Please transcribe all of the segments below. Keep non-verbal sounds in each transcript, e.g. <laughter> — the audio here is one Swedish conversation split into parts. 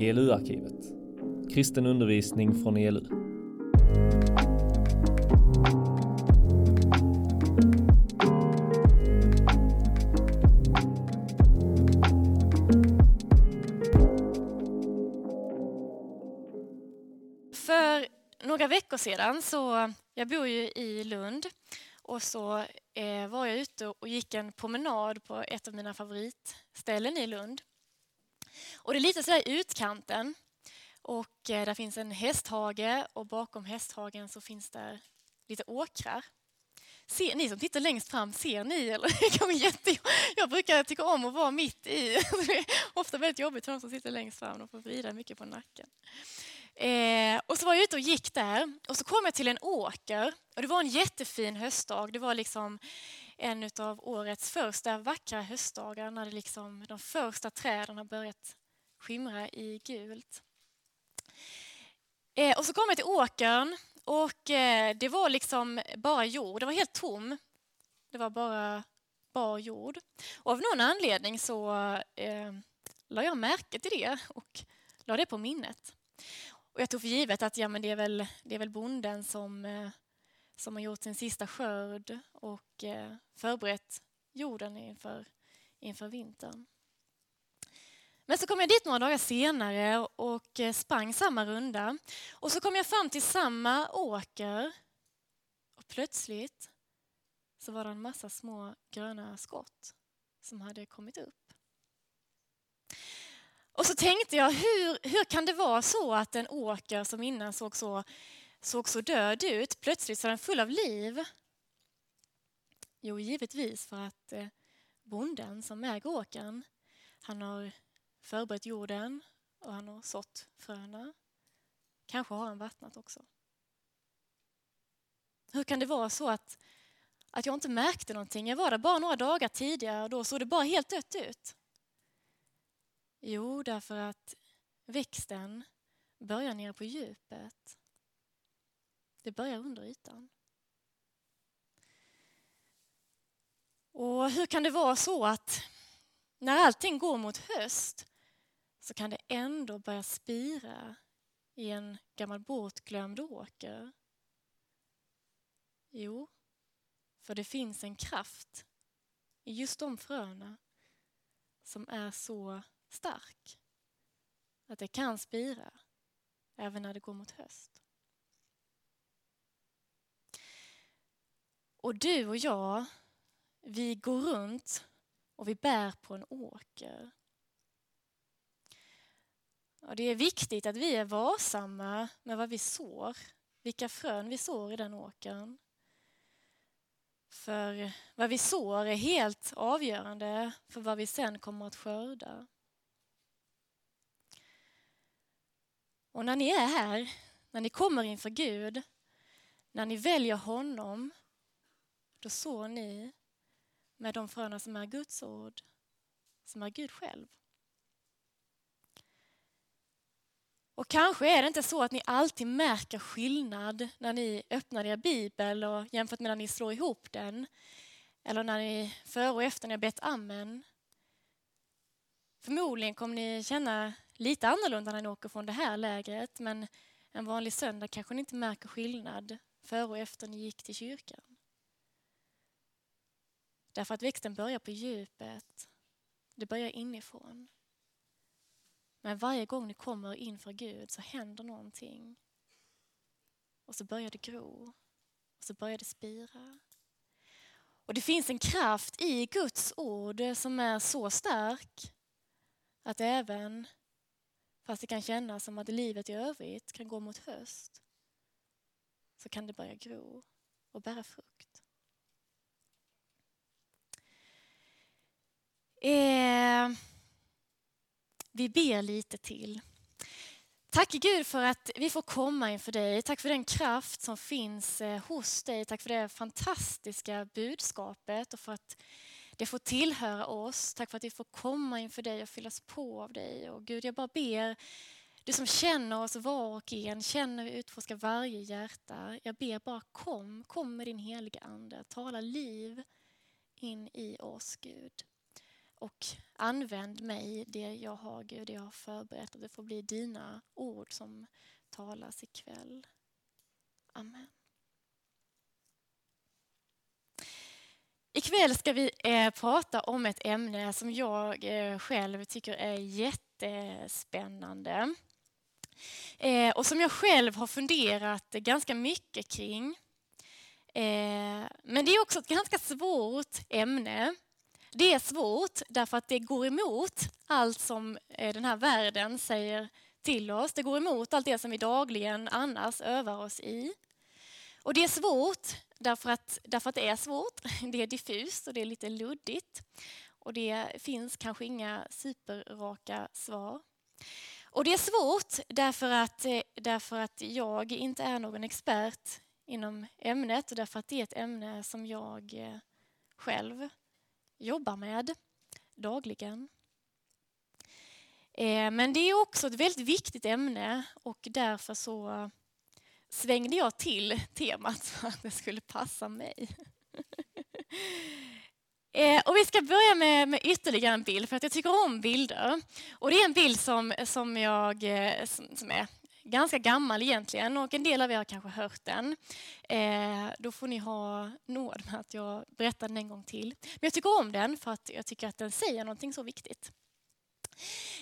ELU-arkivet. Kristen undervisning från ELU. För några veckor sedan så, jag bor ju i Lund, och så eh, var jag ute och gick en promenad på ett av mina favoritställen i Lund. Och det är lite sådär i utkanten. Och eh, där finns en hästhage och bakom hästhagen så finns det lite åkrar. Ser, ni som tittar längst fram, ser ni? Eller? <laughs> Jätte, jag brukar tycka om att vara mitt i. <laughs> Det är ofta väldigt jobbigt för de som sitter längst fram. De får vrida mycket på nacken. Eh, och så var jag ute och gick där och så kom jag till en åker. Och det var en jättefin höstdag. Det var liksom en av årets första vackra höstdagar när det liksom, de första träden har börjat skimra i gult. Eh, och så kom jag till åkern och eh, det var liksom bara jord. Det var helt tom. Det var bara bar jord. Och av någon anledning så eh, la jag märke till det och la det på minnet. Och jag tog för givet att ja, men det, är väl, det är väl bonden som, eh, som har gjort sin sista skörd och eh, förberett jorden inför, inför vintern. Men så kom jag dit några dagar senare och eh, sprang samma runda. Och så kom jag fram till samma åker. Och plötsligt så var det en massa små gröna skott som hade kommit upp. Och så tänkte jag, hur, hur kan det vara så att en åker som innan såg så, såg så död ut, plötsligt så är den full av liv? Jo, givetvis för att eh, bonden som äger åkern, han har förberett jorden och han har sått fröna. Kanske har han vattnat också. Hur kan det vara så att, att jag inte märkte någonting? Jag var där bara några dagar tidigare och då såg det bara helt dött ut. Jo, därför att växten börjar nere på djupet. Det börjar under ytan. Och hur kan det vara så att när allting går mot höst så kan det ändå börja spira i en gammal bortglömd åker? Jo, för det finns en kraft i just de fröna som är så stark. Att det kan spira även när det går mot höst. Och du och jag, vi går runt och vi bär på en åker. Och det är viktigt att vi är varsamma med vad vi sår, vilka frön vi sår i den åkern. För vad vi sår är helt avgörande för vad vi sen kommer att skörda. Och när ni är här, när ni kommer inför Gud, när ni väljer honom, då sår ni med de fröna som är Guds ord, som är Gud själv. Och kanske är det inte så att ni alltid märker skillnad när ni öppnar er bibel och jämfört med när ni slår ihop den. Eller när ni före och efter ni har bett amen. Förmodligen kommer ni känna lite annorlunda när ni åker från det här lägret men en vanlig söndag kanske ni inte märker skillnad före och efter ni gick till kyrkan. Därför att växten börjar på djupet. Det börjar inifrån. Men varje gång du kommer inför Gud så händer någonting. Och så börjar det gro. Och så börjar det spira. Och det finns en kraft i Guds ord som är så stark att även fast det kan kännas som att livet i övrigt kan gå mot höst så kan det börja gro och bära frukt. Eh, vi ber lite till. Tack Gud för att vi får komma inför dig. Tack för den kraft som finns eh, hos dig. Tack för det fantastiska budskapet och för att det får tillhöra oss. Tack för att vi får komma inför dig och fyllas på av dig. Och Gud, jag bara ber, du som känner oss var och en, känner och utforskar varje hjärta. Jag ber bara kom, kom med din heliga Ande. Tala liv in i oss Gud. Och använd mig, det jag har Gud, det jag har förberett. Och det får bli dina ord som talas ikväll. Amen. Ikväll ska vi eh, prata om ett ämne som jag eh, själv tycker är jättespännande. Eh, och som jag själv har funderat ganska mycket kring. Eh, men det är också ett ganska svårt ämne. Det är svårt därför att det går emot allt som eh, den här världen säger till oss. Det går emot allt det som vi dagligen annars övar oss i. Och det är svårt därför att, därför att det är svårt. <laughs> Det är diffust och det är lite luddigt. Och det finns kanske inga superraka svar. Och det är svårt därför att, eh, därför att jag inte är någon expert inom ämnet och därför att det är ett ämne som jag eh, själv jobbar med dagligen. Eh, men det är också ett väldigt viktigt ämne och därför så svängde jag till temat för att det skulle passa mig. <laughs> Eh, och vi ska börja med, med, ytterligare en bild, för att jag tycker om bilder. Och det är en bild som, som, jag, eh, som, som är ganska gammal egentligen och en del av er har kanske hört den. Eh, då får ni ha nåd med att jag berättar den en gång till. Men jag tycker om den för att jag tycker att den säger någonting så viktigt.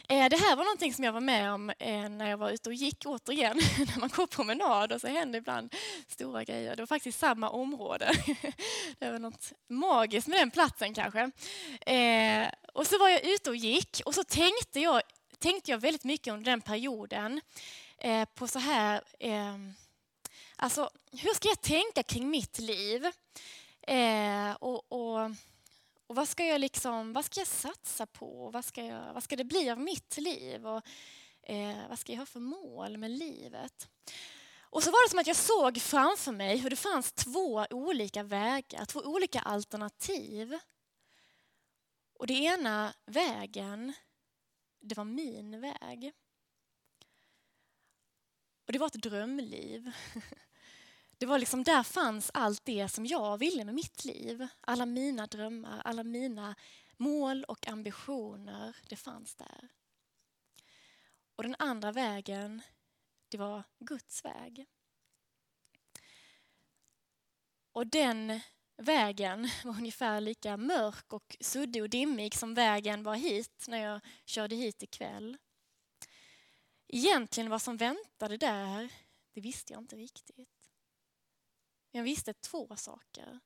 Eh, det här var någonting som jag var med om eh, när jag var ute och gick återigen. <laughs> när man går promenad och så händer ibland stora grejer. Det var faktiskt samma område. <laughs> det var något magiskt med den platsen kanske. Eh, och så var jag ute och gick och så tänkte jag, tänkte jag väldigt mycket under den perioden eh, på så här... Eh, alltså, hur ska jag tänka kring mitt liv? Eh, och, och, och, vad ska jag liksom, vad ska jag satsa på? Vad ska, jag, vad ska det bli av mitt liv? Och, eh, vad ska jag ha för mål med livet? Och så var det som att jag såg framför mig hur det fanns två olika vägar, två olika alternativ. Och det ena vägen, det var min väg. Och det var ett drömliv. <laughs> Det var liksom, där fanns allt det som jag ville med mitt liv. Alla mina drömmar, alla mina mål och ambitioner, det fanns där. Och den andra vägen, det var Guds väg. Och den vägen var ungefär lika mörk och suddig och dimmig som vägen var hit när jag körde hit ikväll. Egentligen vad som väntade där, det visste jag inte riktigt. Jag visste två saker.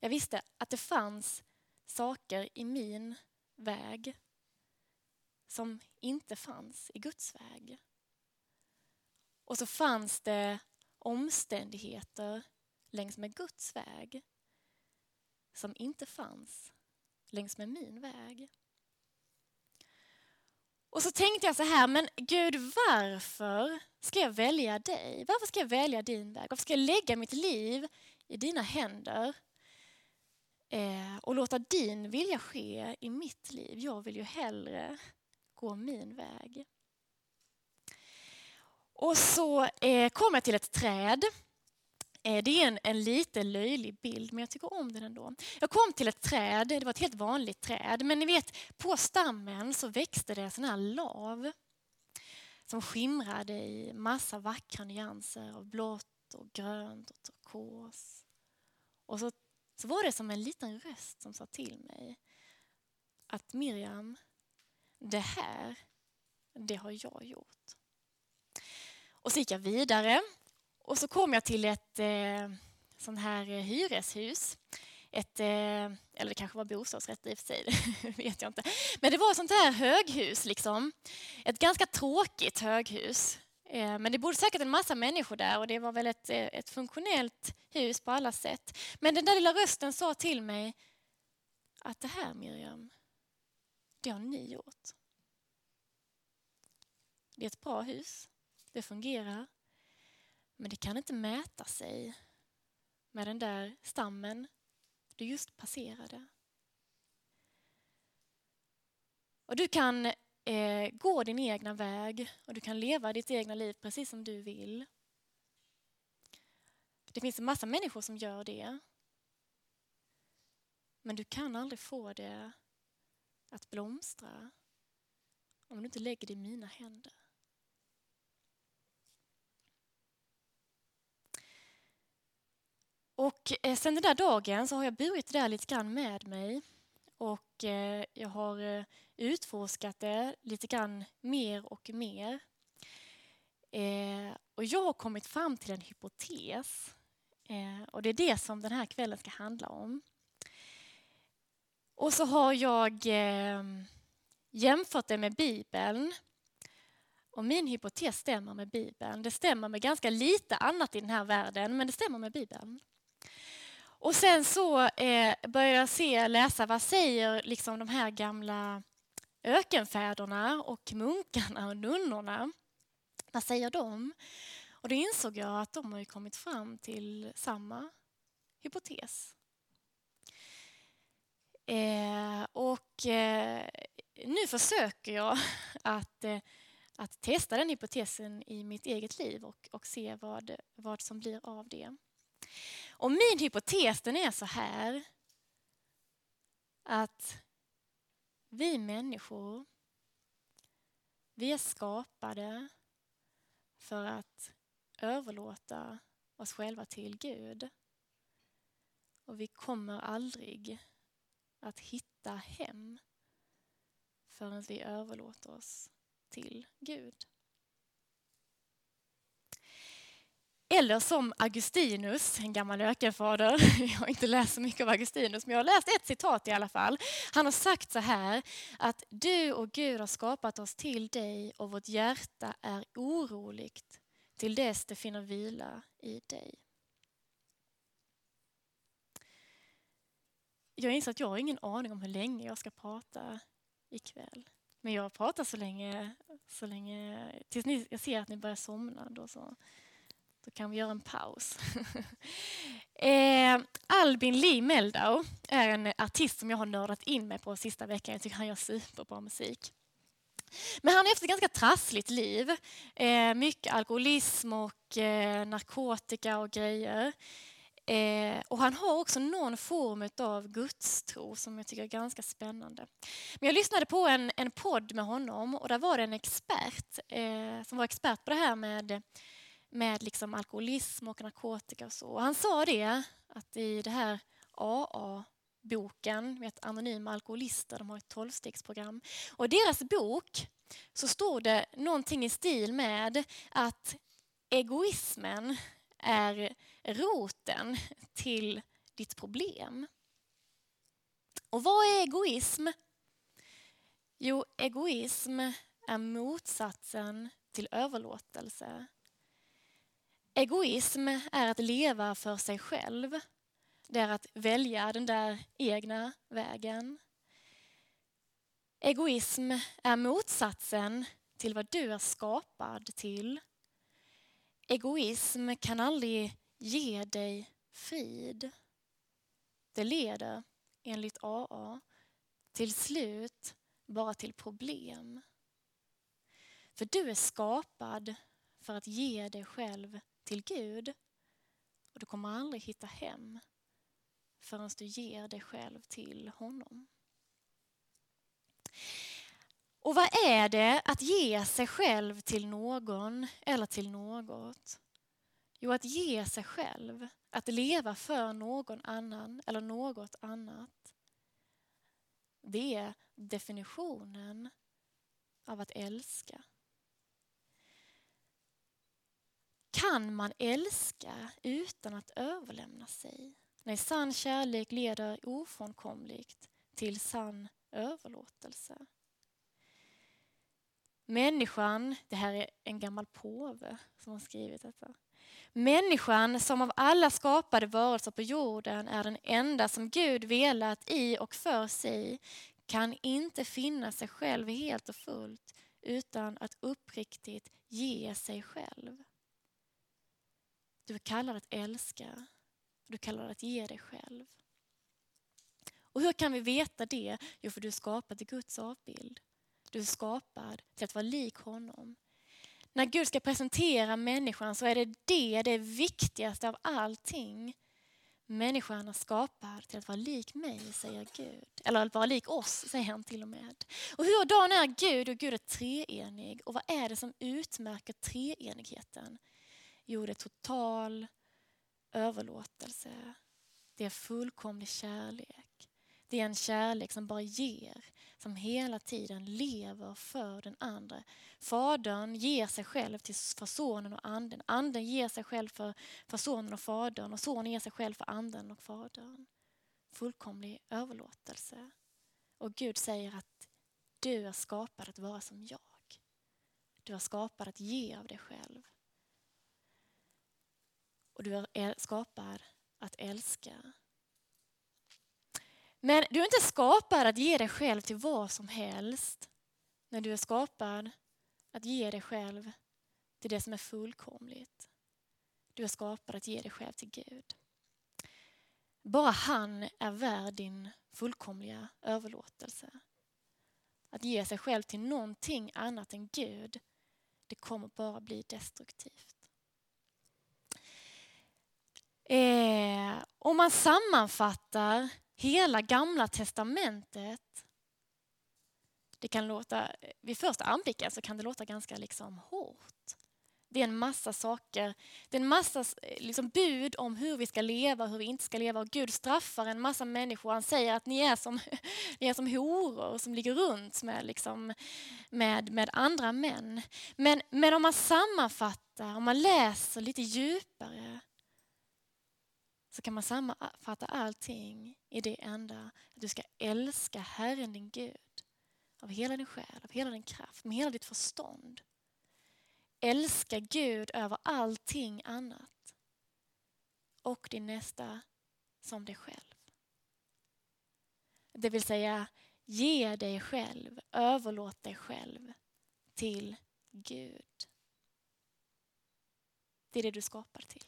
Jag visste att det fanns saker i min väg som inte fanns i Guds väg. Och så fanns det omständigheter längs med Guds väg som inte fanns längs med min väg. Och så tänkte jag så här, men Gud varför ska jag välja dig? Varför ska jag välja din väg? Varför ska jag lägga mitt liv i dina händer eh, och låta din vilja ske i mitt liv? Jag vill ju hellre gå min väg. Och så eh, kom jag till ett träd Eh, det är en, en lite löjlig bild, men jag tycker om den ändå. Jag kom till ett träd, det var ett helt vanligt träd, men ni vet, på stammen så växte det sån här lav som skimrade i massa vackra nyanser av blått och grönt och turkos. Och så, så var det som en liten röst som sa till mig att Miriam, det här, det har jag gjort. Och så gick jag vidare och så kom jag till ett eh, sån här eh, hyreshus. Ett, eh, eller det kanske var bostadsrätt i och för sig, <laughs> vet jag inte. Men det var ett sånt här höghus, liksom. ett ganska tråkigt höghus. Eh, men det bodde säkert en massa människor där och det var väl ett, eh, ett funktionellt hus på alla sätt. Men den där lilla rösten sa till mig att det här Miriam, det har ni gjort. Det är ett bra hus, det fungerar, men det kan inte mäta sig med den där stammen du just passerade. Och du kan eh, gå din egna väg och du kan leva ditt egna liv precis som du vill. Det finns en massa människor som gör det. Men du kan aldrig få det att blomstra om du inte lägger det i mina händer. Och eh, sen den där dagen så har jag burit det där lite grann med mig och eh, jag har eh, utforskat det lite grann mer och mer. Eh, och jag har kommit fram till en hypotes eh, och det är det som den här kvällen ska handla om. Och så har jag eh, jämfört det med Bibeln. Och min hypotes stämmer med Bibeln. Det stämmer med ganska lite annat i den här världen, men det stämmer med Bibeln. Och sen så eh, började jag se, läsa vad säger liksom de här gamla ökenfäderna och munkarna och nunnorna. Vad säger de? Och då insåg jag att de har kommit fram till samma hypotes. Eh, och eh, nu försöker jag <laughs> att, eh, att testa den hypotesen i mitt eget liv och, och se vad, vad som blir av det. Och min hypotes den är så här att vi människor, vi är skapade för att överlåta oss själva till Gud. Och vi kommer aldrig att hitta hem förrän vi överlåter oss till Gud. Eller som Augustinus, en gammal ökenfader. <laughs> Jag har inte läst så mycket av Augustinus, men jag har läst ett citat i alla fall. Han har sagt så här, att du och Gud har skapat oss till dig och vårt hjärta är oroligt till dess det finner vila i dig. Jag inser att jag har ingen aning om hur länge jag ska prata ikväll. Men jag pratar så länge, så länge tills ni, jag ser att ni börjar somna. Då, så, då kan vi göra en paus. <laughs> eh, Albin Lee Meldau är en artist som jag har nördat in mig på sista veckan. Jag tycker han gör superbra musik. Men han har haft ett ganska trassligt liv. Eh, mycket alkoholism och eh, narkotika och grejer. Eh, och han har också någon form av gudstro som jag tycker är ganska spännande. Men jag lyssnade på en, en podd med honom och där var det en expert eh, som var expert på det här med, med liksom alkoholism och narkotika och så. Och han sa det att i det här AA-boken, vet, Anonyma alkoholister, de har ett tolvstegsprogram. Och i deras bok så står det någonting i stil med att egoismen är roten till ditt problem. Och vad är egoism? Jo, egoism är motsatsen till överlåtelse. Egoism är att leva för sig själv. Det är att välja den där egna vägen. Egoism är motsatsen till vad du är skapad till. Egoism kan aldrig ge dig frid. Det leder, enligt AA, till slut bara till problem. För du är skapad för att ge dig själv till Gud och du kommer aldrig hitta hem förrän du ger dig själv till honom. Och vad är det att ge sig själv till någon eller till något? Jo, att ge sig själv, att leva för någon annan eller något annat. Det är definitionen av att älska. Kan man älska utan att överlämna sig? Nej, sann kärlek leder ofrånkomligt till sann överlåtelse. Människan, det här är en gammal påve som har skrivit detta. Människan som av alla skapade varelser på jorden är den enda som Gud velat i och för sig kan inte finna sig själv helt och fullt utan att uppriktigt ge sig själv. Du är kallad att älska, du är kallad att ge dig själv. Och hur kan vi veta det? Jo, för du är skapad i Guds avbild. Du är skapad till att vara lik honom. När Gud ska presentera människan så är det det, det viktigaste av allting. Människan är skapad till att vara lik mig, säger Gud. Eller att vara lik oss, säger han till och med. Och hurdan är Gud? Och Gud är treenig. Och vad är det som utmärker treenigheten? Jo, det är total överlåtelse. Det är fullkomlig kärlek. Det är en kärlek som bara ger, som hela tiden lever för den andra. Fadern ger sig själv till, för sonen och anden. Anden ger sig själv för, för sonen och fadern och sonen ger sig själv för anden och fadern. Fullkomlig överlåtelse. Och Gud säger att du är skapad att vara som jag. Du är skapad att ge av dig själv. Och du är skapad att älska. Men du är inte skapad att ge dig själv till vad som helst. När du är skapad att ge dig själv till det som är fullkomligt. Du är skapad att ge dig själv till Gud. Bara han är värd din fullkomliga överlåtelse. Att ge sig själv till någonting annat än Gud, det kommer bara bli destruktivt. Eh, om man sammanfattar hela gamla testamentet. Det kan låta, vid första anblicken så kan det låta ganska liksom hårt. Det är en massa saker, det är en massa eh, liksom bud om hur vi ska leva och hur vi inte ska leva. Och Gud straffar en massa människor. Han säger att ni är som, <laughs> ni är som horor som ligger runt med, liksom, med, med andra män. Men, men om man sammanfattar, om man läser lite djupare så kan man sammanfatta allting i det enda att du ska älska Herren din Gud av hela din själ, av hela din kraft, med hela ditt förstånd. Älska Gud över allting annat och din nästa som dig själv. Det vill säga, ge dig själv, överlåt dig själv till Gud. Det är det du skapar till.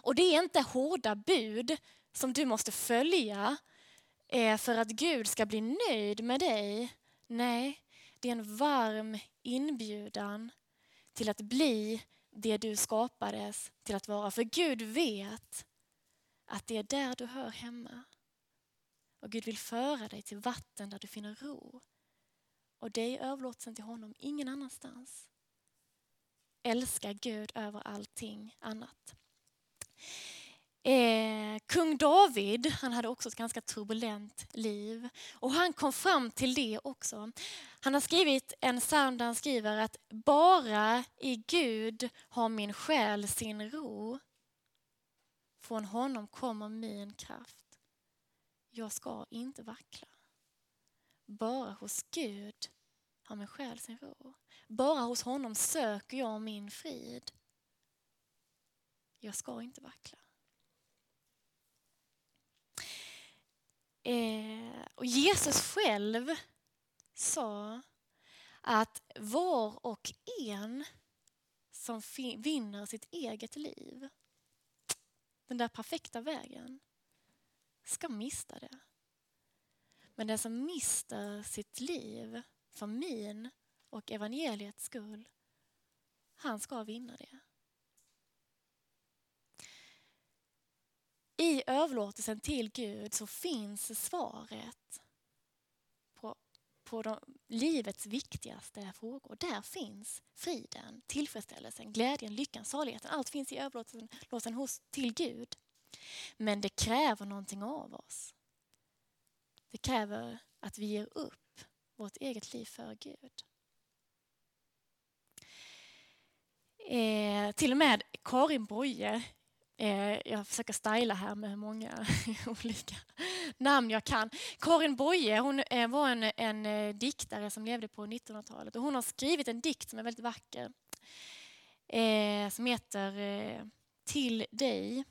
Och det är inte hårda bud som du måste följa eh, för att Gud ska bli nöjd med dig. Nej, det är en varm inbjudan till att bli det du skapades till att vara. För Gud vet att det är där du hör hemma. Och Gud vill föra dig till vatten där du finner ro. Och det är överlåtelsen till honom, ingen annanstans. Älska Gud över allting annat. Eh, kung David han hade också ett ganska turbulent liv. Och Han kom fram till det också. Han har skrivit en psalm där han skriver att bara i Gud har min själ sin ro. Från honom kommer min kraft. Jag ska inte vackla. Bara hos Gud har min själ sin ro. Bara hos honom söker jag min frid. Jag ska inte vackla. Eh, och Jesus själv sa att var och en som vinner sitt eget liv, den där perfekta vägen, ska mista det. Men den som mister sitt liv för min och evangeliets skull, han ska vinna det. I överlåtelsen till Gud så finns svaret på, på de, livets viktigaste frågor. Där finns friden, tillfredsställelsen, glädjen, lyckan, saligheten. Allt finns i överlåtelsen hos, till Gud. Men det kräver någonting av oss. Det kräver att vi ger upp vårt eget liv för Gud. Eh, till och med Karin Boye Eh, jag försöker styla här med hur många <laughs> olika namn jag kan. Karin Boye hon eh, var en, en eh, diktare som levde på 1900-talet och hon har skrivit en dikt som är väldigt vacker. som heter Till dig.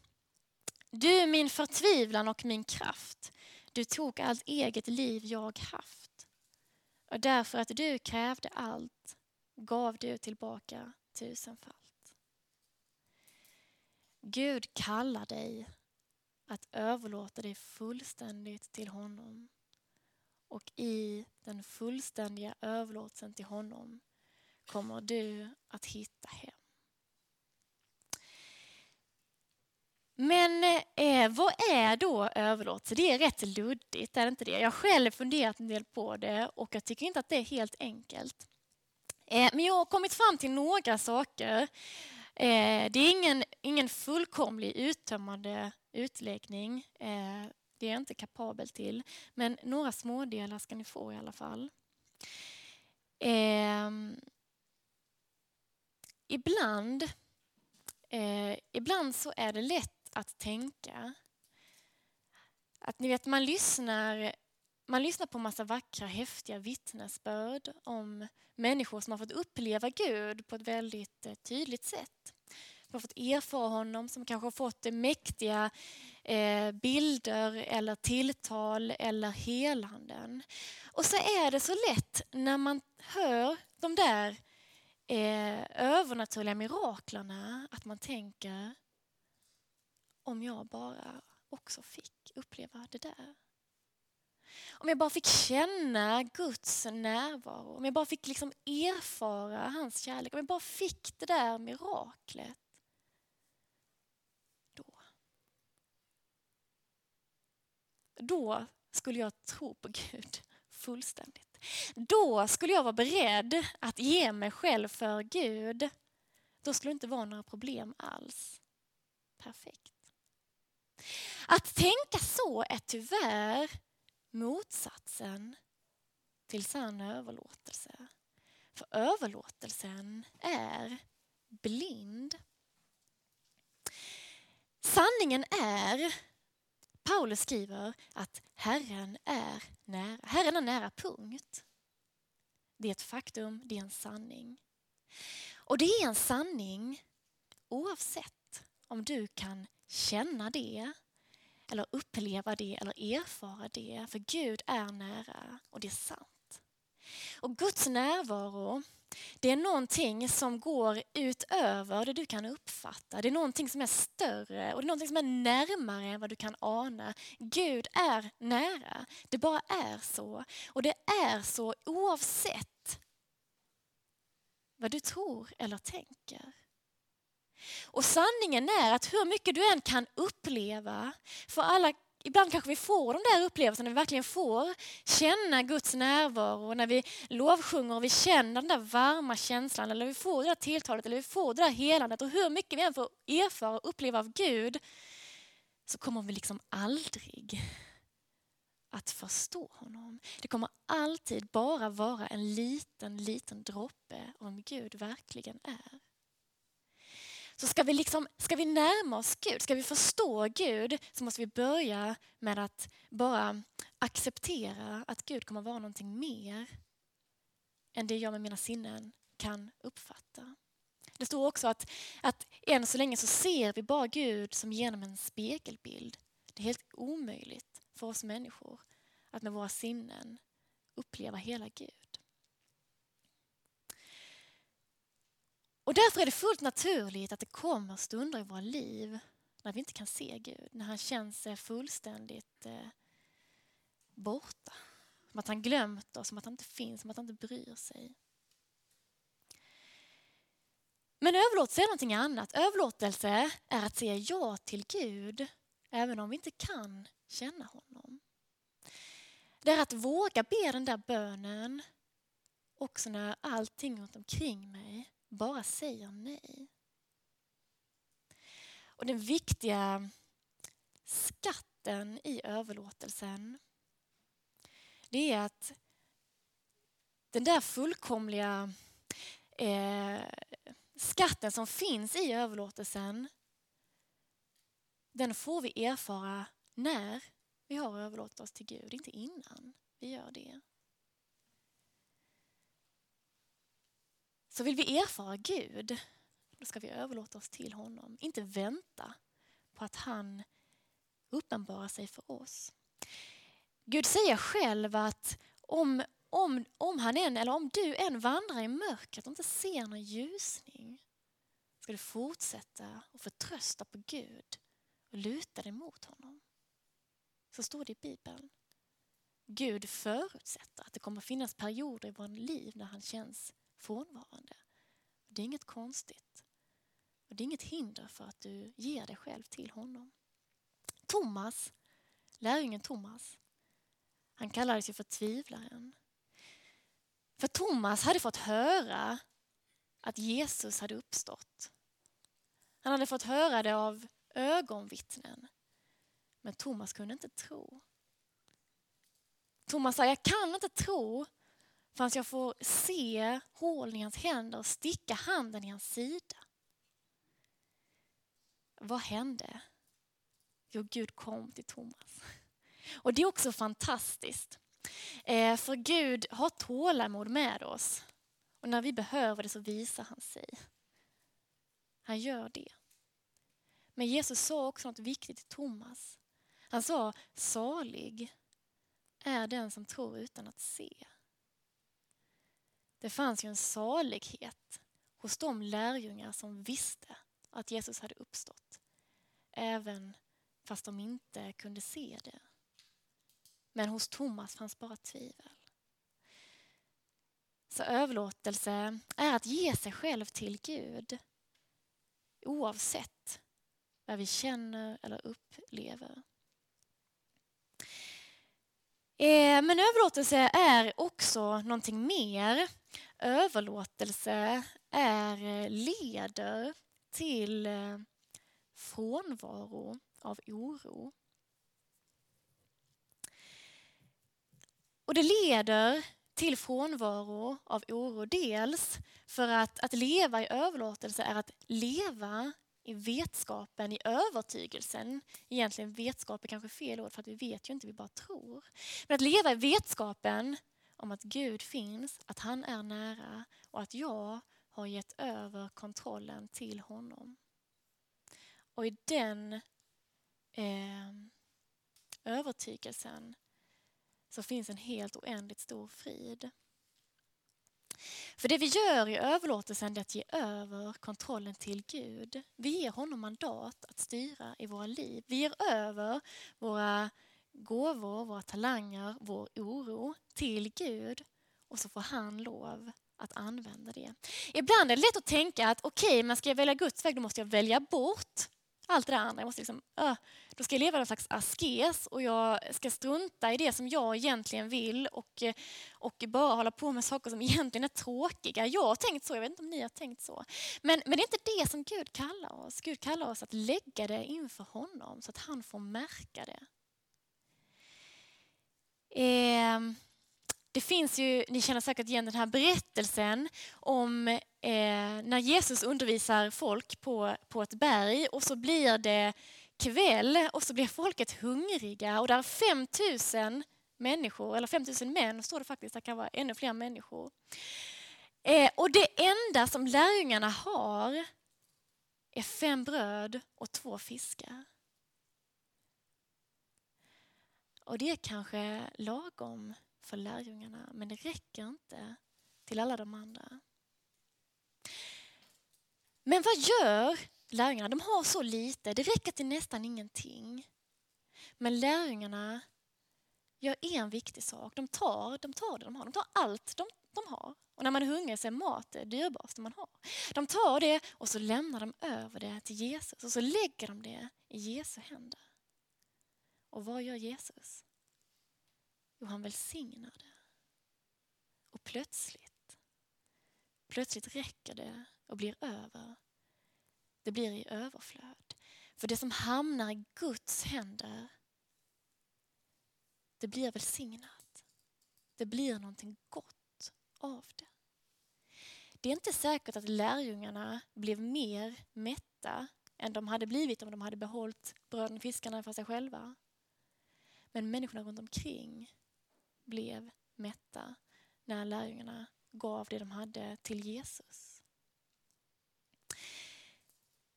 Du min förtvivlan och min kraft. Du tog allt eget liv jag haft. Och därför att du krävde allt gav du tillbaka tusenfalt. Gud kallar dig att överlåta dig fullständigt till honom. Och i den fullständiga överlåtelsen till honom kommer du att hitta hem. Men eh, vad är då överlåtelse? Det är rätt luddigt, är det inte det? Jag har själv funderat en del på det och jag tycker inte att det är helt enkelt. Eh, men jag har kommit fram till några saker. Eh, det är ingen, ingen fullkomlig uttömmande utläggning. Eh, det är jag inte kapabel till. Men några smådelar ska ni få i alla fall. Eh, ibland, eh, ibland så är det lätt att tänka. Att ni vet, man lyssnar, man lyssnar på massa vackra, häftiga vittnesbörd om människor som har fått uppleva Gud på ett väldigt eh, tydligt sätt. Som har fått erfara honom, som kanske har fått mäktiga eh, bilder eller tilltal eller helanden. Och så är det så lätt när man hör de där eh, övernaturliga miraklerna att man tänker om jag bara också fick uppleva det där. Om jag bara fick känna Guds närvaro, om jag bara fick liksom erfara hans kärlek, om jag bara fick det där miraklet. Då. Då skulle jag tro på Gud fullständigt. Då skulle jag vara beredd att ge mig själv för Gud. Då skulle det inte vara några problem alls. Perfekt. Att tänka så är tyvärr motsatsen till sann överlåtelse. För överlåtelsen är blind. Sanningen är, Paulus skriver, att Herren är nära. Herren är nära, punkt. Det är ett faktum, det är en sanning. Och det är en sanning oavsett om du kan känna det eller uppleva det eller erfara det. För Gud är nära och det är sant. Och Guds närvaro, det är någonting som går utöver det du kan uppfatta. Det är någonting som är större och det är någonting som är närmare än vad du kan ana. Gud är nära. Det bara är så. Och det är så oavsett vad du tror eller tänker. Och sanningen är att hur mycket du än kan uppleva, för alla Ibland kanske vi får de där upplevelserna, när vi verkligen får känna Guds närvaro, när vi lovsjunger och vi känner den där varma känslan, eller vi får det där tilltalet, eller vi får det där helandet. Och hur mycket vi än får erfara och uppleva av Gud, så kommer vi liksom aldrig att förstå honom. Det kommer alltid bara vara en liten, liten droppe om Gud verkligen är. Så ska vi, liksom, ska vi närma oss Gud, ska vi förstå Gud så måste vi börja med att bara acceptera att Gud kommer vara någonting mer än det jag med mina sinnen kan uppfatta. Det står också att, att än så länge så ser vi bara Gud som genom en spegelbild. Det är helt omöjligt för oss människor att med våra sinnen uppleva hela Gud. Och därför är det fullt naturligt att det kommer stunder i våra liv när vi inte kan se Gud, när han känns eh, fullständigt eh, borta. Som att han glömt oss, som att han inte finns, som att han inte bryr sig. Men överlåtelse är någonting annat. Överlåtelse är att säga ja till Gud även om vi inte kan känna honom. Det är att våga be den där bönen också när allting runt omkring mig bara säger nej. Och den viktiga skatten i överlåtelsen det är att den där fullkomliga eh, skatten som finns i överlåtelsen den får vi erfara när vi har överlåtit oss till Gud, inte innan vi gör det. Så vill vi erfara Gud, då ska vi överlåta oss till honom. Inte vänta på att han uppenbarar sig för oss. Gud säger själv att om, om, om, han än, eller om du än vandrar i mörkret och inte ser någon ljusning ska du fortsätta att förtrösta på Gud och luta dig mot honom. Så står det i Bibeln. Gud förutsätter att det kommer finnas perioder i vårt liv när han känns frånvarande. Det är inget konstigt. Och det är inget hinder för att du ger dig själv till honom. Thomas, lärjungen Thomas, han kallades ju för tvivlaren. För Thomas hade fått höra att Jesus hade uppstått. Han hade fått höra det av ögonvittnen. Men Thomas kunde inte tro. Thomas sa, jag kan inte tro Fast jag får se hålen i hans händer och sticka handen i hans sida. Vad hände? Jo, Gud kom till Thomas. Och det är också fantastiskt. Eh, för Gud har tålamod med oss. Och när vi behöver det så visar han sig. Han gör det. Men Jesus sa också något viktigt till Thomas. Han sa, salig är den som tror utan att se. Det fanns ju en salighet hos de lärjungar som visste att Jesus hade uppstått. Även fast de inte kunde se det. Men hos Thomas fanns bara tvivel. Så överlåtelse är att ge sig själv till Gud oavsett vad vi känner eller upplever. Eh, men överlåtelse är också någonting mer. Överlåtelse är, eh, leder till eh, frånvaro av oro. Och det leder till frånvaro av oro. Dels för att, att leva i överlåtelse är att leva i vetskapen, i övertygelsen. Egentligen vetskap är kanske fel ord för att vi vet ju inte, vi bara tror. Men att leva i vetskapen om att Gud finns, att han är nära och att jag har gett över kontrollen till honom. Och i den eh, övertygelsen så finns en helt oändligt stor frid. För det vi gör i överlåtelsen är att ge över kontrollen till Gud. Vi ger honom mandat att styra i våra liv. Vi ger över våra gåvor, våra talanger, vår oro till Gud och så får han lov att använda det. Ibland är det lätt att tänka att okej, okay, men ska jag välja Guds väg då måste jag välja bort allt det där andra. Jag måste liksom, uh, då ska jag leva någon slags askes och jag ska strunta i det som jag egentligen vill och, och bara hålla på med saker som <laughs> egentligen är tråkiga. Jag har tänkt så, jag vet inte om ni har tänkt så. Men, men det är inte det som Gud kallar oss. Gud kallar oss att lägga det inför honom så att han får märka det. Eh, det finns ju, ni känner säkert igen den här berättelsen om eh, när Jesus undervisar folk på, på ett berg och så blir det kväll och så blir folket hungriga och där är 5000 människor, eller 5000 män står det faktiskt, det kan vara ännu fler människor. Eh, och det enda som lärjungarna har är fem bröd och två fiskar. Och det är kanske lagom för lärjungarna, men det räcker inte till alla de andra. Men vad gör lärjungarna? De har så lite, det räcker till nästan ingenting. Men lärjungarna gör en viktig sak. De tar, de tar det de har. De tar allt de, de har. Och när man är hungrig så är mat det dyrbaraste man har. De tar det och så lämnar de över det till Jesus och så lägger de det i Jesu händer. Och vad gör Jesus? Jo, han välsignar det. Och plötsligt, plötsligt räcker det och blir över. Det blir i överflöd. För det som hamnar i Guds händer, det blir välsignat. Det blir någonting gott av det. Det är inte säkert att lärjungarna blev mer mätta än de hade blivit om de hade behållit bröden och fiskarna för sig själva. Men människorna runt omkring blev mätta när lärjungarna gav det de hade till Jesus.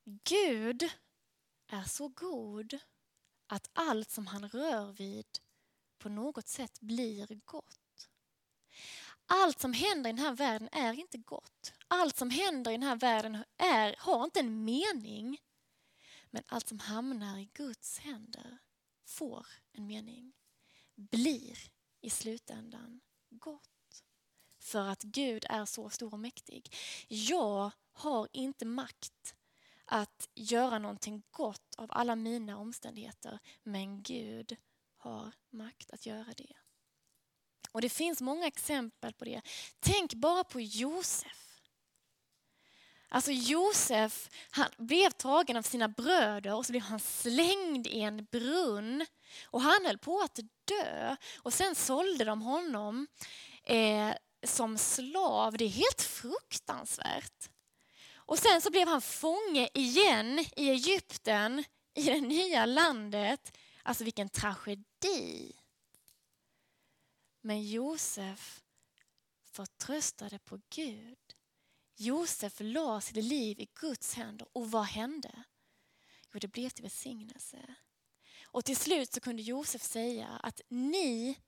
Gud är så god att allt som han rör vid på något sätt blir gott. Allt som händer i den här världen är inte gott. Allt som händer i den här världen är, har inte en mening. Men allt som hamnar i Guds händer får en mening, blir i slutändan gott. För att Gud är så stor och mäktig. Jag har inte makt att göra någonting gott av alla mina omständigheter. Men Gud har makt att göra det. Och Det finns många exempel på det. Tänk bara på Josef. Alltså Josef han blev tagen av sina bröder och så blev han slängd i en brunn. Och han höll på att dö. Och sen sålde de honom eh, som slav. Det är helt fruktansvärt. Och sen så blev han fånge igen i Egypten, i det nya landet. Alltså vilken tragedi. Men Josef förtröstade på Gud. Josef la sitt liv i Guds händer och vad hände? Jo, det blev till välsignelse. Och till slut så kunde Josef säga att ni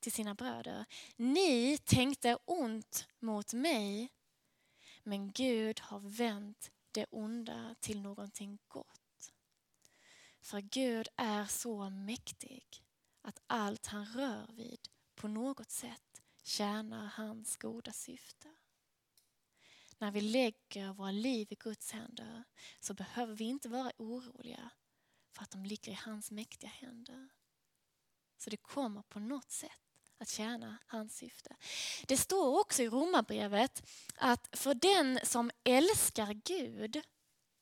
till sina bröder, ni tänkte ont mot mig men Gud har vänt det onda till någonting gott. För Gud är så mäktig att allt han rör vid på något sätt tjänar hans goda syfte. När vi lägger våra liv i Guds händer så behöver vi inte vara oroliga för att de ligger i hans mäktiga händer. Så det kommer på något sätt att tjäna hans syfte. Det står också i Romarbrevet att för den som älskar Gud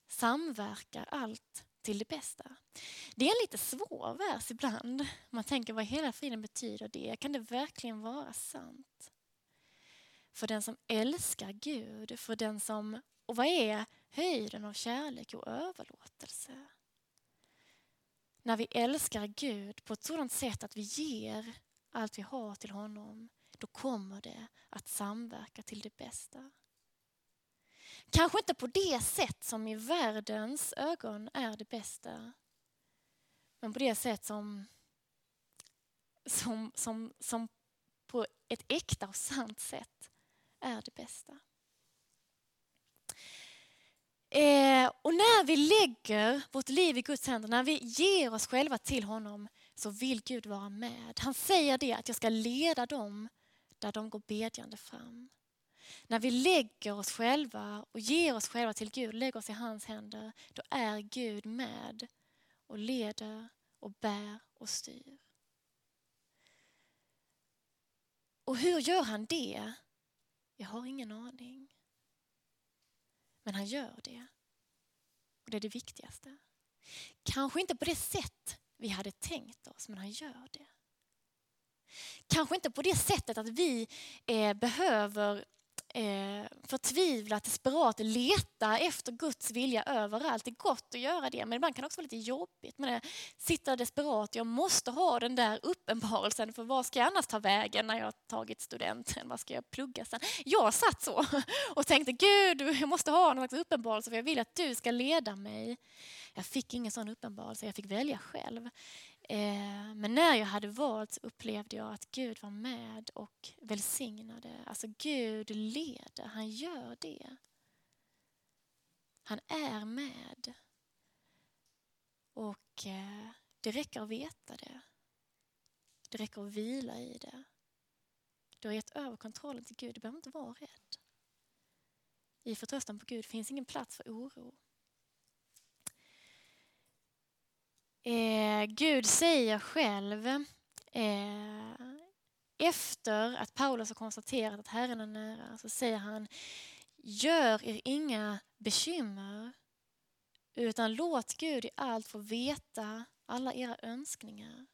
samverkar allt till det bästa. Det är en lite svår vers ibland. Man tänker vad hela friden betyder det? Kan det verkligen vara sant? För den som älskar Gud, för den som... Och vad är höjden av kärlek och överlåtelse? När vi älskar Gud på ett sådant sätt att vi ger allt vi har till honom, då kommer det att samverka till det bästa. Kanske inte på det sätt som i världens ögon är det bästa. Men på det sätt som, som, som, som på ett äkta och sant sätt är det bästa. Eh, och när vi lägger vårt liv i Guds händer, när vi ger oss själva till honom, så vill Gud vara med. Han säger det att jag ska leda dem där de går bedjande fram. När vi lägger oss själva och ger oss själva till Gud, lägger oss i hans händer, då är Gud med och leder och bär och styr. Och hur gör han det? Jag har ingen aning. Men han gör det. Och det är det viktigaste. Kanske inte på det sätt vi hade tänkt oss, men han gör det. Kanske inte på det sättet att vi eh, behöver eh, förtvivlat, desperat leta efter Guds vilja överallt. Det är gott att göra det, men ibland kan det också vara lite jobbigt med sitter Sitta desperat, jag måste ha den där uppenbarelsen, för vad ska jag annars ta vägen när jag har tagit studenten? Vad ska jag plugga sen? Jag satt så och tänkte, Gud, jag måste ha någon slags uppenbarelse, för jag vill att du ska leda mig. Jag fick ingen sån uppenbarelse, jag fick välja själv. Eh, men när jag hade valt upplevde jag att Gud var med och välsignade. Alltså Gud leder, han gör det. Han är med. Och eh, det räcker att veta det. Det räcker att vila i det. Du har gett över kontrollen till Gud, du behöver inte vara rädd. I förtröstan på Gud finns ingen plats för oro. Eh, Gud säger själv eh, efter att Paulus har konstaterat att Herren är nära så säger han Gör er inga bekymmer utan låt Gud i allt få veta alla era önskningar.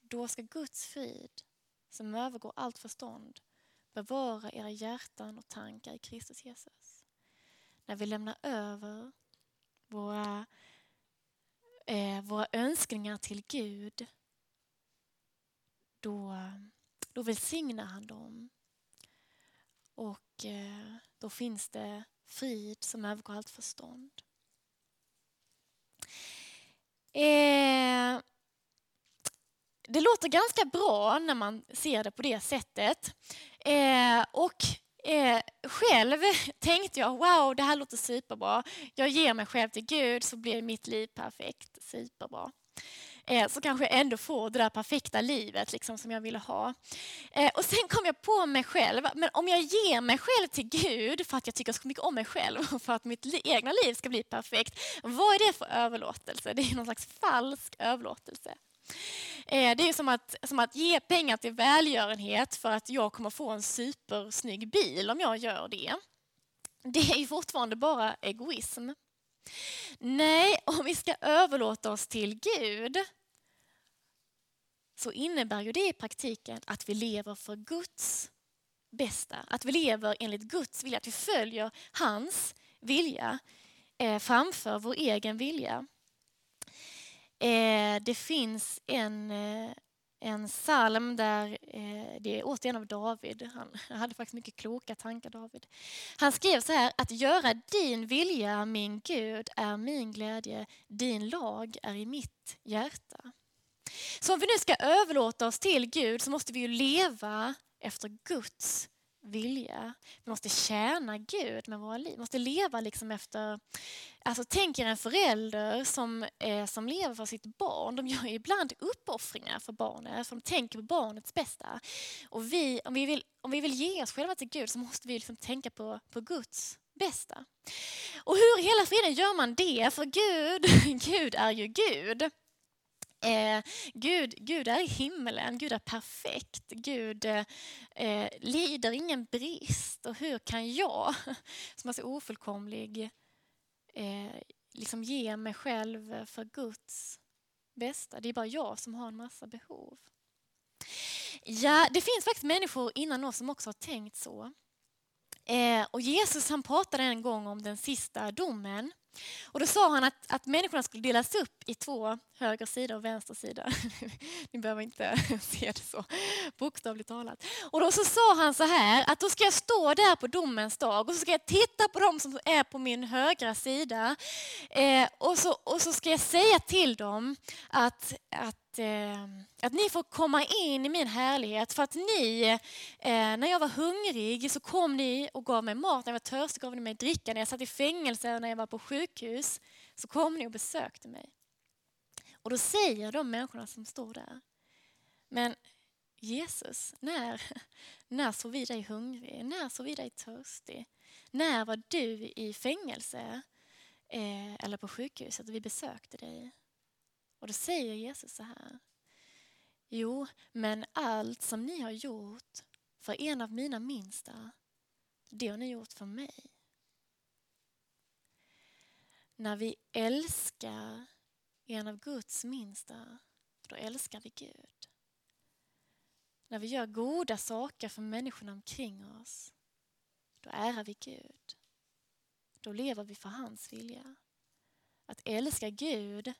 Då ska Guds frid, som övergår allt förstånd, bevara era hjärtan och tankar i Kristus Jesus. När vi lämnar över våra eh, våra önskningar till Gud, då, då välsignar han dem. Och eh, då finns det frid som övergår allt förstånd. Eh, det låter ganska bra när man ser det på det sättet. Eh, och Eh, själv <laughs> tänkte jag, wow, det här låter superbra. Jag ger mig själv till Gud så blir mitt liv perfekt, superbra. eh, så kanske jag ändå får det där perfekta livet liksom, som jag ville ha. Eh, och sen kom jag på mig själv, men om jag ger mig själv till Gud för att jag tycker så mycket om mig själv <laughs> och för att mitt egna liv ska bli perfekt, vad är det för överlåtelse? Det är någon slags falsk överlåtelse. Eh, det är som att, som att ge pengar till välgörenhet för att jag kommer få en supersnygg bil om jag gör det. Det är ju fortfarande bara egoism. Nej, om vi ska överlåta oss till Gud så innebär ju det i praktiken att vi lever för Guds bästa. Att vi lever enligt Guds vilja, att vi följer hans vilja eh, framför vår egen vilja. Eh, det finns en, eh, en psalm där eh, det är återigen av David. Han hade faktiskt mycket kloka tankar, David. Han skrev så här, att göra din vilja, min Gud, är min glädje. Din lag är i mitt hjärta. Så om vi nu ska överlåta oss till Gud så måste vi ju leva efter Guds vilja. Vi måste tjäna Gud med våra liv. Vi måste leva liksom efter... Alltså, tänk er en förälder som, eh, som lever för sitt barn. De gör ibland uppoffringar för barnet, för de tänker på barnets bästa. Och vi, om, vi vill, om vi vill ge oss själva till Gud så måste vi liksom tänka på, på Guds bästa. Och hur i hela friden gör man det? För Gud, <laughs> Gud är ju Gud. Eh, Gud, Gud är i himmelen, Gud är perfekt, Gud eh, lider ingen brist. Och hur kan jag, <laughs> som är så ofullkomlig, eh, liksom ge mig själv för Guds bästa? Det är bara jag som har en massa behov. Ja, det finns faktiskt människor innan oss som också har tänkt så. Eh, och Jesus han pratade en gång om den sista domen. Och då sa han att, att människorna skulle delas upp i två, höger sida och vänster sida. <laughs> Ni behöver inte <laughs> se det så bokstavligt talat. Och då så sa han så här att då ska jag stå där på domens dag och så ska jag titta på dem som är på min högra sida. Eh, och, så, och så ska jag säga till dem att, att att, eh, att ni får komma in i min härlighet för att ni, eh, när jag var hungrig så kom ni och gav mig mat, när jag var törstig gav ni mig dricka, när jag satt i fängelse och när jag var på sjukhus så kom ni och besökte mig. Och då säger de människorna som står där, men Jesus, när, när såg vi dig hungrig? När såg vi dig törstig? När var du i fängelse eh, eller på sjukhuset och vi besökte dig? Och då säger Jesus så här. Jo, men allt som ni har gjort för en av mina minsta, det har ni gjort för mig. När vi älskar en av Guds minsta, då älskar vi Gud. När vi gör goda saker för människorna omkring oss, då ärar vi Gud. Då lever vi för hans vilja. Att älska Gud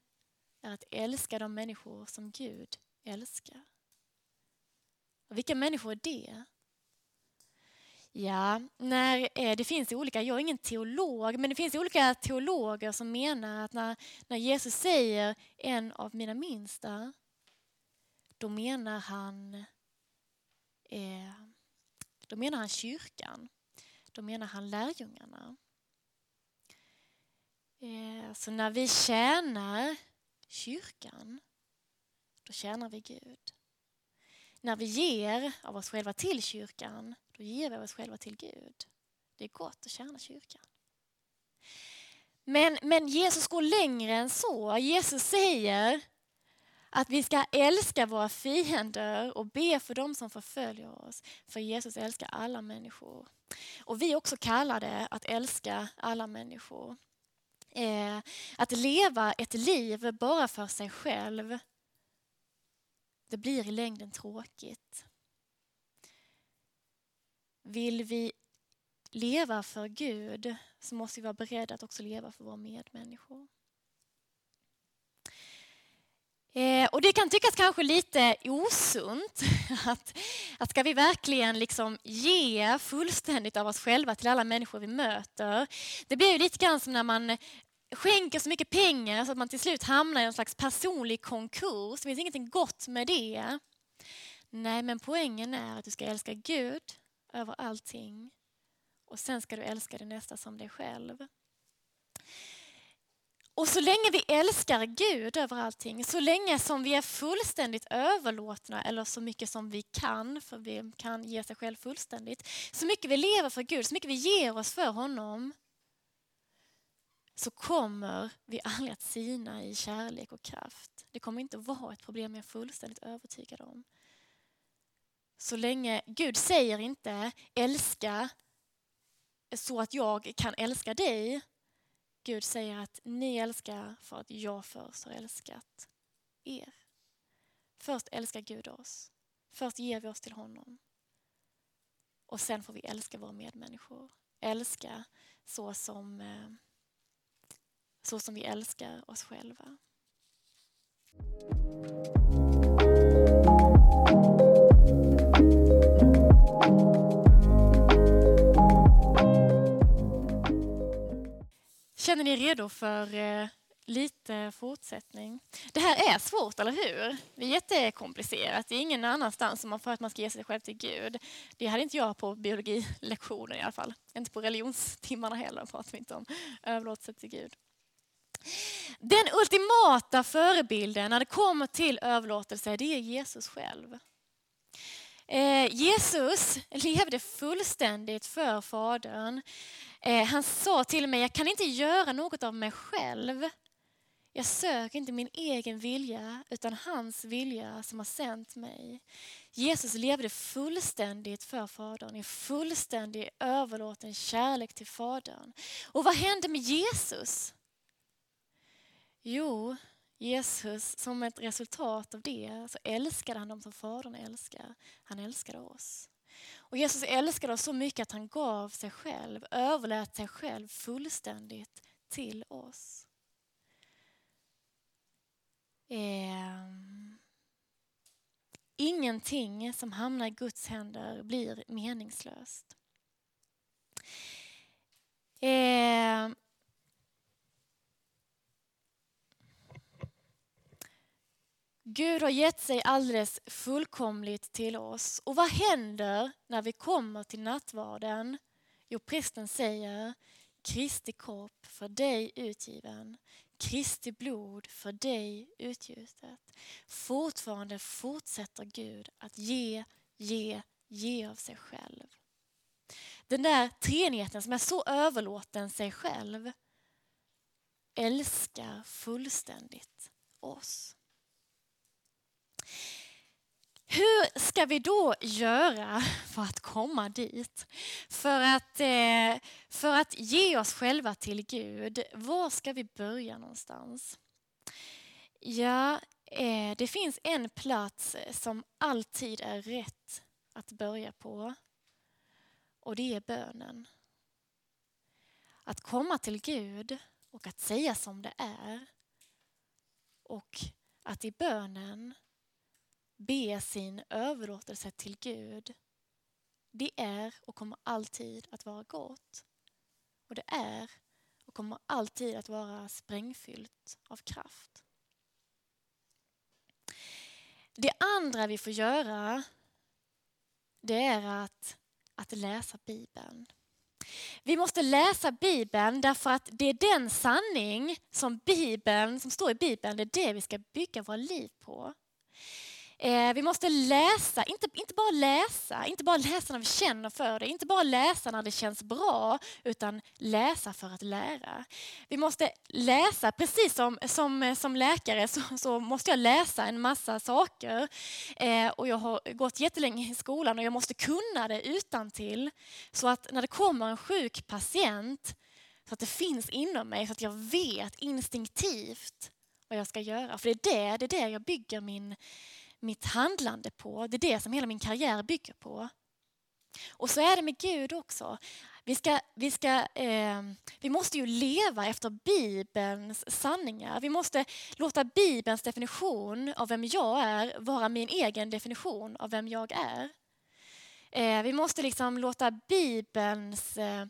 är att älska de människor som Gud älskar. Och vilka människor är det? Ja, när, eh, det finns olika, jag är ingen teolog, men det finns olika teologer som menar att när, när Jesus säger en av mina minsta, då menar han, eh, då menar han kyrkan. Då menar han lärjungarna. Eh, så när vi tjänar kyrkan, då tjänar vi Gud. När vi ger av oss själva till kyrkan, då ger vi av oss själva till Gud. Det är gott att tjäna kyrkan. Men, men Jesus går längre än så. Jesus säger att vi ska älska våra fiender och be för dem som förföljer oss. För Jesus älskar alla människor. Och vi är också kallade att älska alla människor. Eh, att leva ett liv bara för sig själv, det blir i längden tråkigt. Vill vi leva för Gud så måste vi vara beredda att också leva för våra medmänniskor. Eh, och Det kan tyckas kanske lite osunt. <laughs> Att, att ska vi verkligen liksom ge fullständigt av oss själva till alla människor vi möter? Det blir ju lite grann som när man skänker så mycket pengar så att man till slut hamnar i en slags personlig konkurs. Det finns ingenting gott med det. Nej, men poängen är att du ska älska Gud över allting och sen ska du älska din nästa som dig själv. Och så länge vi älskar Gud över allting, så länge som vi är fullständigt överlåtna, eller så mycket som vi kan, för vi kan ge sig själv fullständigt, så mycket vi lever för Gud, så mycket vi ger oss för honom, så kommer vi aldrig att sina i kärlek och kraft. Det kommer inte att vara ett problem, jag är fullständigt övertygad om. Så länge Gud säger inte älska så att jag kan älska dig. Gud säger att ni älskar för att jag först har älskat er. Först älskar Gud oss. Först ger vi oss till honom. Och sen får vi älska våra medmänniskor. Älska så som, eh, så som vi älskar oss själva. Känner ni er redo för eh, lite fortsättning? Det här är svårt, eller hur? Det är jättekomplicerat. Det är ingen annanstans som man för att man ska ge sig själv till Gud. Det hade inte jag på biologilektionen i alla fall. Inte på religionstimmarna heller pratar vi inte om överlåtelse till Gud. Den ultimata förebilden när det kommer till överlåtelse, det är Jesus själv. Eh, Jesus levde fullständigt för Fadern. Eh, han sa till mig, jag kan inte göra något av mig själv. Jag söker inte min egen vilja utan hans vilja som har sänt mig. Jesus levde fullständigt för Fadern, i fullständig överlåten kärlek till Fadern. Och vad hände med Jesus? Jo, Jesus, som ett resultat av det, så älskade han dem som Fadern älskar. Han älskade oss. Och Jesus älskade oss så mycket att han gav sig själv, överlät sig själv fullständigt till oss. Eh, ingenting som hamnar i Guds händer blir meningslöst. Eh, Gud har gett sig alldeles fullkomligt till oss. Och vad händer när vi kommer till nattvarden? Jo, prästen säger Kristi kropp för dig utgiven, Kristi blod för dig utgjutet. Fortfarande fortsätter Gud att ge, ge, ge av sig själv. Den där treenigheten som är så överlåten sig själv älskar fullständigt oss. Hur ska vi då göra för att komma dit? För att, eh, för att ge oss själva till Gud, var ska vi börja någonstans? Ja, eh, det finns en plats som alltid är rätt att börja på. Och det är bönen. Att komma till Gud och att säga som det är. Och att i bönen be sin överlåtelse till Gud, det är och kommer alltid att vara gott. Och det är och kommer alltid att vara sprängfyllt av kraft. Det andra vi får göra det är att, att läsa Bibeln. Vi måste läsa Bibeln därför att det är den sanning som Bibeln, som står i Bibeln, det är det vi ska bygga våra liv på. Eh, vi måste läsa, inte, inte bara läsa, inte bara <laughs> läsa när vi känner för det, inte bara läsa när det känns bra, utan läsa för att lära. Vi måste läsa, precis som, som, som läkare så, så måste jag läsa en massa saker. Eh, och jag har gått jättelänge i skolan och jag måste kunna det utan till Så att när det kommer en sjuk patient, så att det finns inom mig, så att jag vet instinktivt vad jag ska göra. För det är det, det är det jag bygger min mitt handlande på. Det är det som hela min karriär bygger på. Och så är det med Gud också. Vi, ska, vi, ska, eh, vi måste ju leva efter Bibelns sanningar. Vi måste låta Bibelns definition av vem jag är vara min egen definition av vem jag är. Eh, vi måste liksom låta Bibelns eh,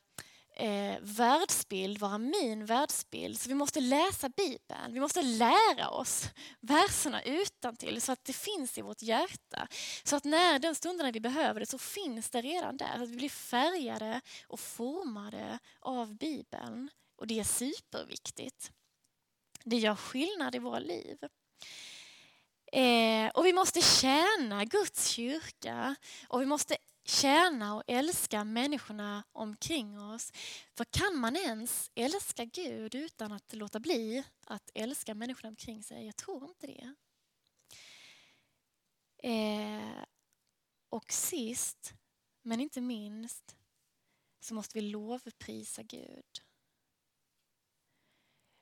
eh, världsbild vara min världsbild. Så vi måste läsa Bibeln. Vi måste lära oss verserna utan till så att det finns i vårt hjärta. Så att när den stunden vi behöver det så finns det redan där. Så att vi blir färgade och formade av Bibeln. Och det är superviktigt. Det gör skillnad i våra liv. Eh, och vi måste tjäna Guds kyrka och vi måste tjäna och älska människorna omkring oss. För kan man ens älska Gud utan att låta bli att älska människorna omkring sig? Jag tror inte det. Eh, och sist, men inte minst, så måste vi lovprisa Gud.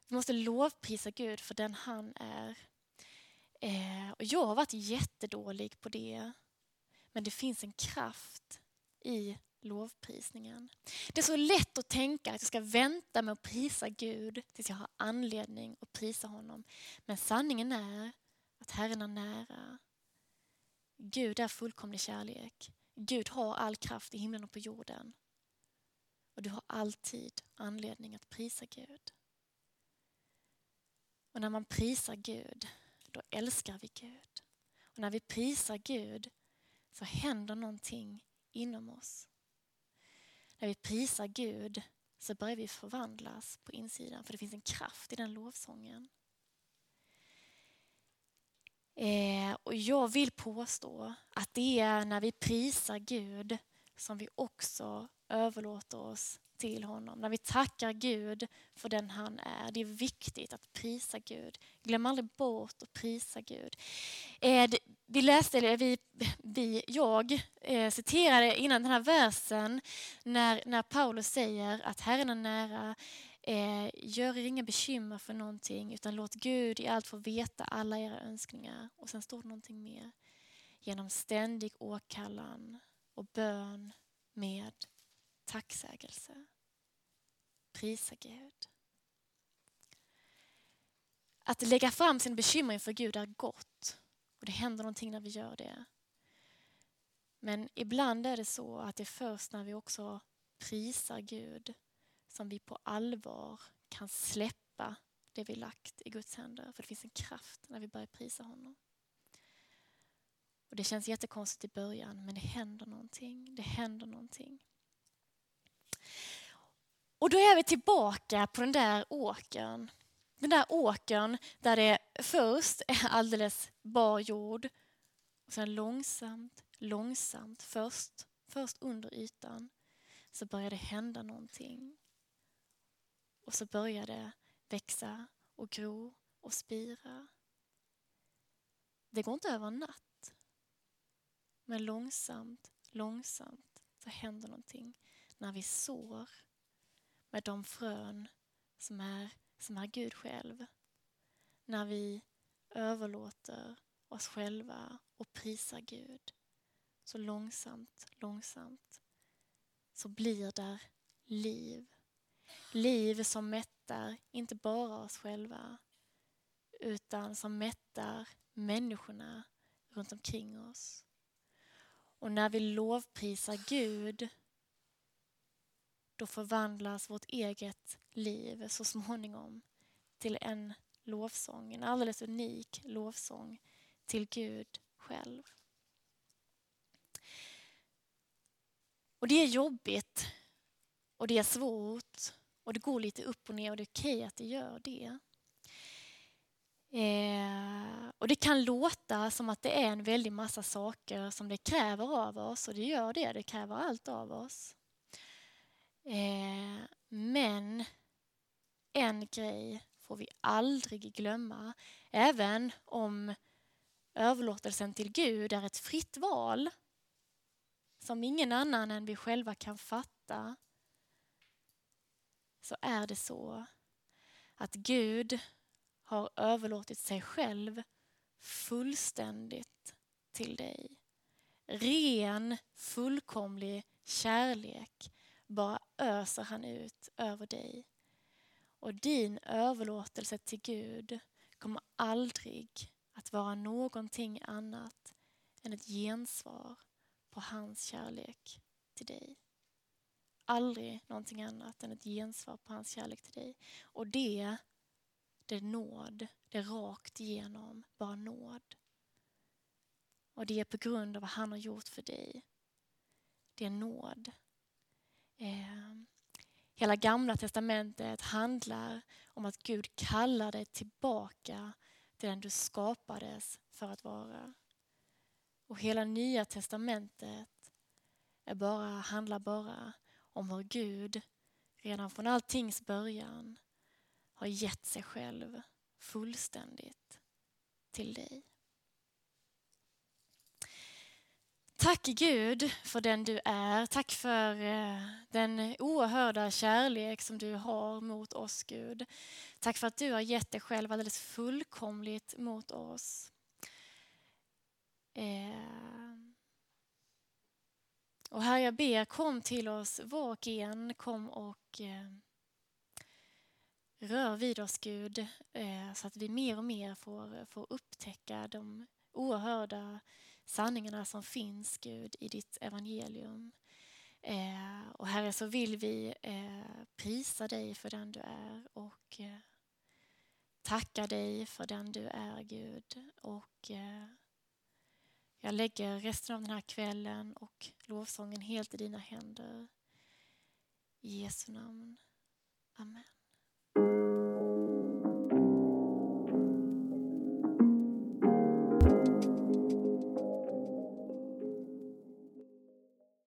Vi måste lovprisa Gud för den han är. Eh, och jag har varit jättedålig på det. Men det finns en kraft i lovprisningen. Det är så lätt att tänka att jag ska vänta med att prisa Gud tills jag har anledning att prisa honom. Men sanningen är att Herren är nära. Gud är fullkomlig kärlek. Gud har all kraft i himlen och på jorden. Och du har alltid anledning att prisa Gud. Och när man prisar Gud, då älskar vi Gud. Och när vi prisar Gud så händer någonting inom oss. När vi prisar Gud så börjar vi förvandlas på insidan för det finns en kraft i den lovsången. Eh, och jag vill påstå att det är när vi prisar Gud som vi också överlåter oss till honom. När vi tackar Gud för den han är. Det är viktigt att prisa Gud. Glöm aldrig bort att prisa Gud. Eh, vi läste, vi, vi, jag eh, citerade innan den här versen när, när Paulus säger att Herren är nära. Eh, gör er inga bekymmer för någonting utan låt Gud i allt få veta alla era önskningar. Och sen står det någonting mer. Genom ständig åkallan och bön med tacksägelse. Prisa Gud. Att lägga fram sin bekymmer inför Gud är gott och det händer någonting när vi gör det. Men ibland är det så att det är först när vi också prisar Gud som vi på allvar kan släppa det vi lagt i Guds händer. För det finns en kraft när vi börjar prisa honom. Och Det känns jättekonstigt i början men det händer någonting. Det händer någonting. Och då är vi tillbaka på den där åkern. Den där åkern där det först är alldeles bar jord och sen långsamt, långsamt, först, först under ytan så börjar det hända någonting. Och så börjar det växa och gro och spira. Det går inte över en natt. Men långsamt, långsamt så händer någonting när vi sår med de frön som är, som är Gud själv. När vi överlåter oss själva och prisar Gud. Så långsamt, långsamt så blir där liv. Liv som mättar inte bara oss själva utan som mättar människorna runt omkring oss. Och när vi lovprisar Gud då förvandlas vårt eget liv så småningom till en lovsång, en alldeles unik lovsång till Gud själv. Och det är jobbigt och det är svårt och det går lite upp och ner och det är okej att det gör det. Eh, och det kan låta som att det är en väldig massa saker som det kräver av oss och det gör det, det kräver allt av oss. Eh, men en grej får vi aldrig glömma, även om överlåtelsen till Gud är ett fritt val som ingen annan än vi själva kan fatta, så är det så att Gud har överlåtit sig själv fullständigt till dig. Ren, fullkomlig kärlek bara öser han ut över dig. Och din överlåtelse till Gud kommer aldrig att vara någonting annat än ett gensvar på hans kärlek till dig. Aldrig någonting annat än ett gensvar på hans kärlek till dig. Och det, det är nåd. Det är rakt igenom bara nåd. Och det är på grund av vad han har gjort för dig. Det är nåd. Eh, Hela gamla testamentet handlar om att Gud kallar dig tillbaka till den du skapades för att vara. Och hela nya testamentet är bara, handlar bara om hur Gud redan från alltings början har gett sig själv fullständigt till dig. Tack Gud för den du är. Tack för eh, den oerhörda kärlek som du har mot oss Gud. Tack för att du har gett dig själv alldeles fullkomligt mot oss. Eh, och Herre, jag ber, kom till oss var och en. Kom och eh, rör vid oss Gud så att vi mer och mer får, får upptäcka de oerhörda sanningarna som finns, Gud, i ditt evangelium. Eh, och Herre, så vill vi eh, prisa dig för den du är och eh, tacka dig för den du är, Gud. Och eh, jag lägger resten av den här kvällen och lovsången helt i dina händer. I Jesu namn. Amen.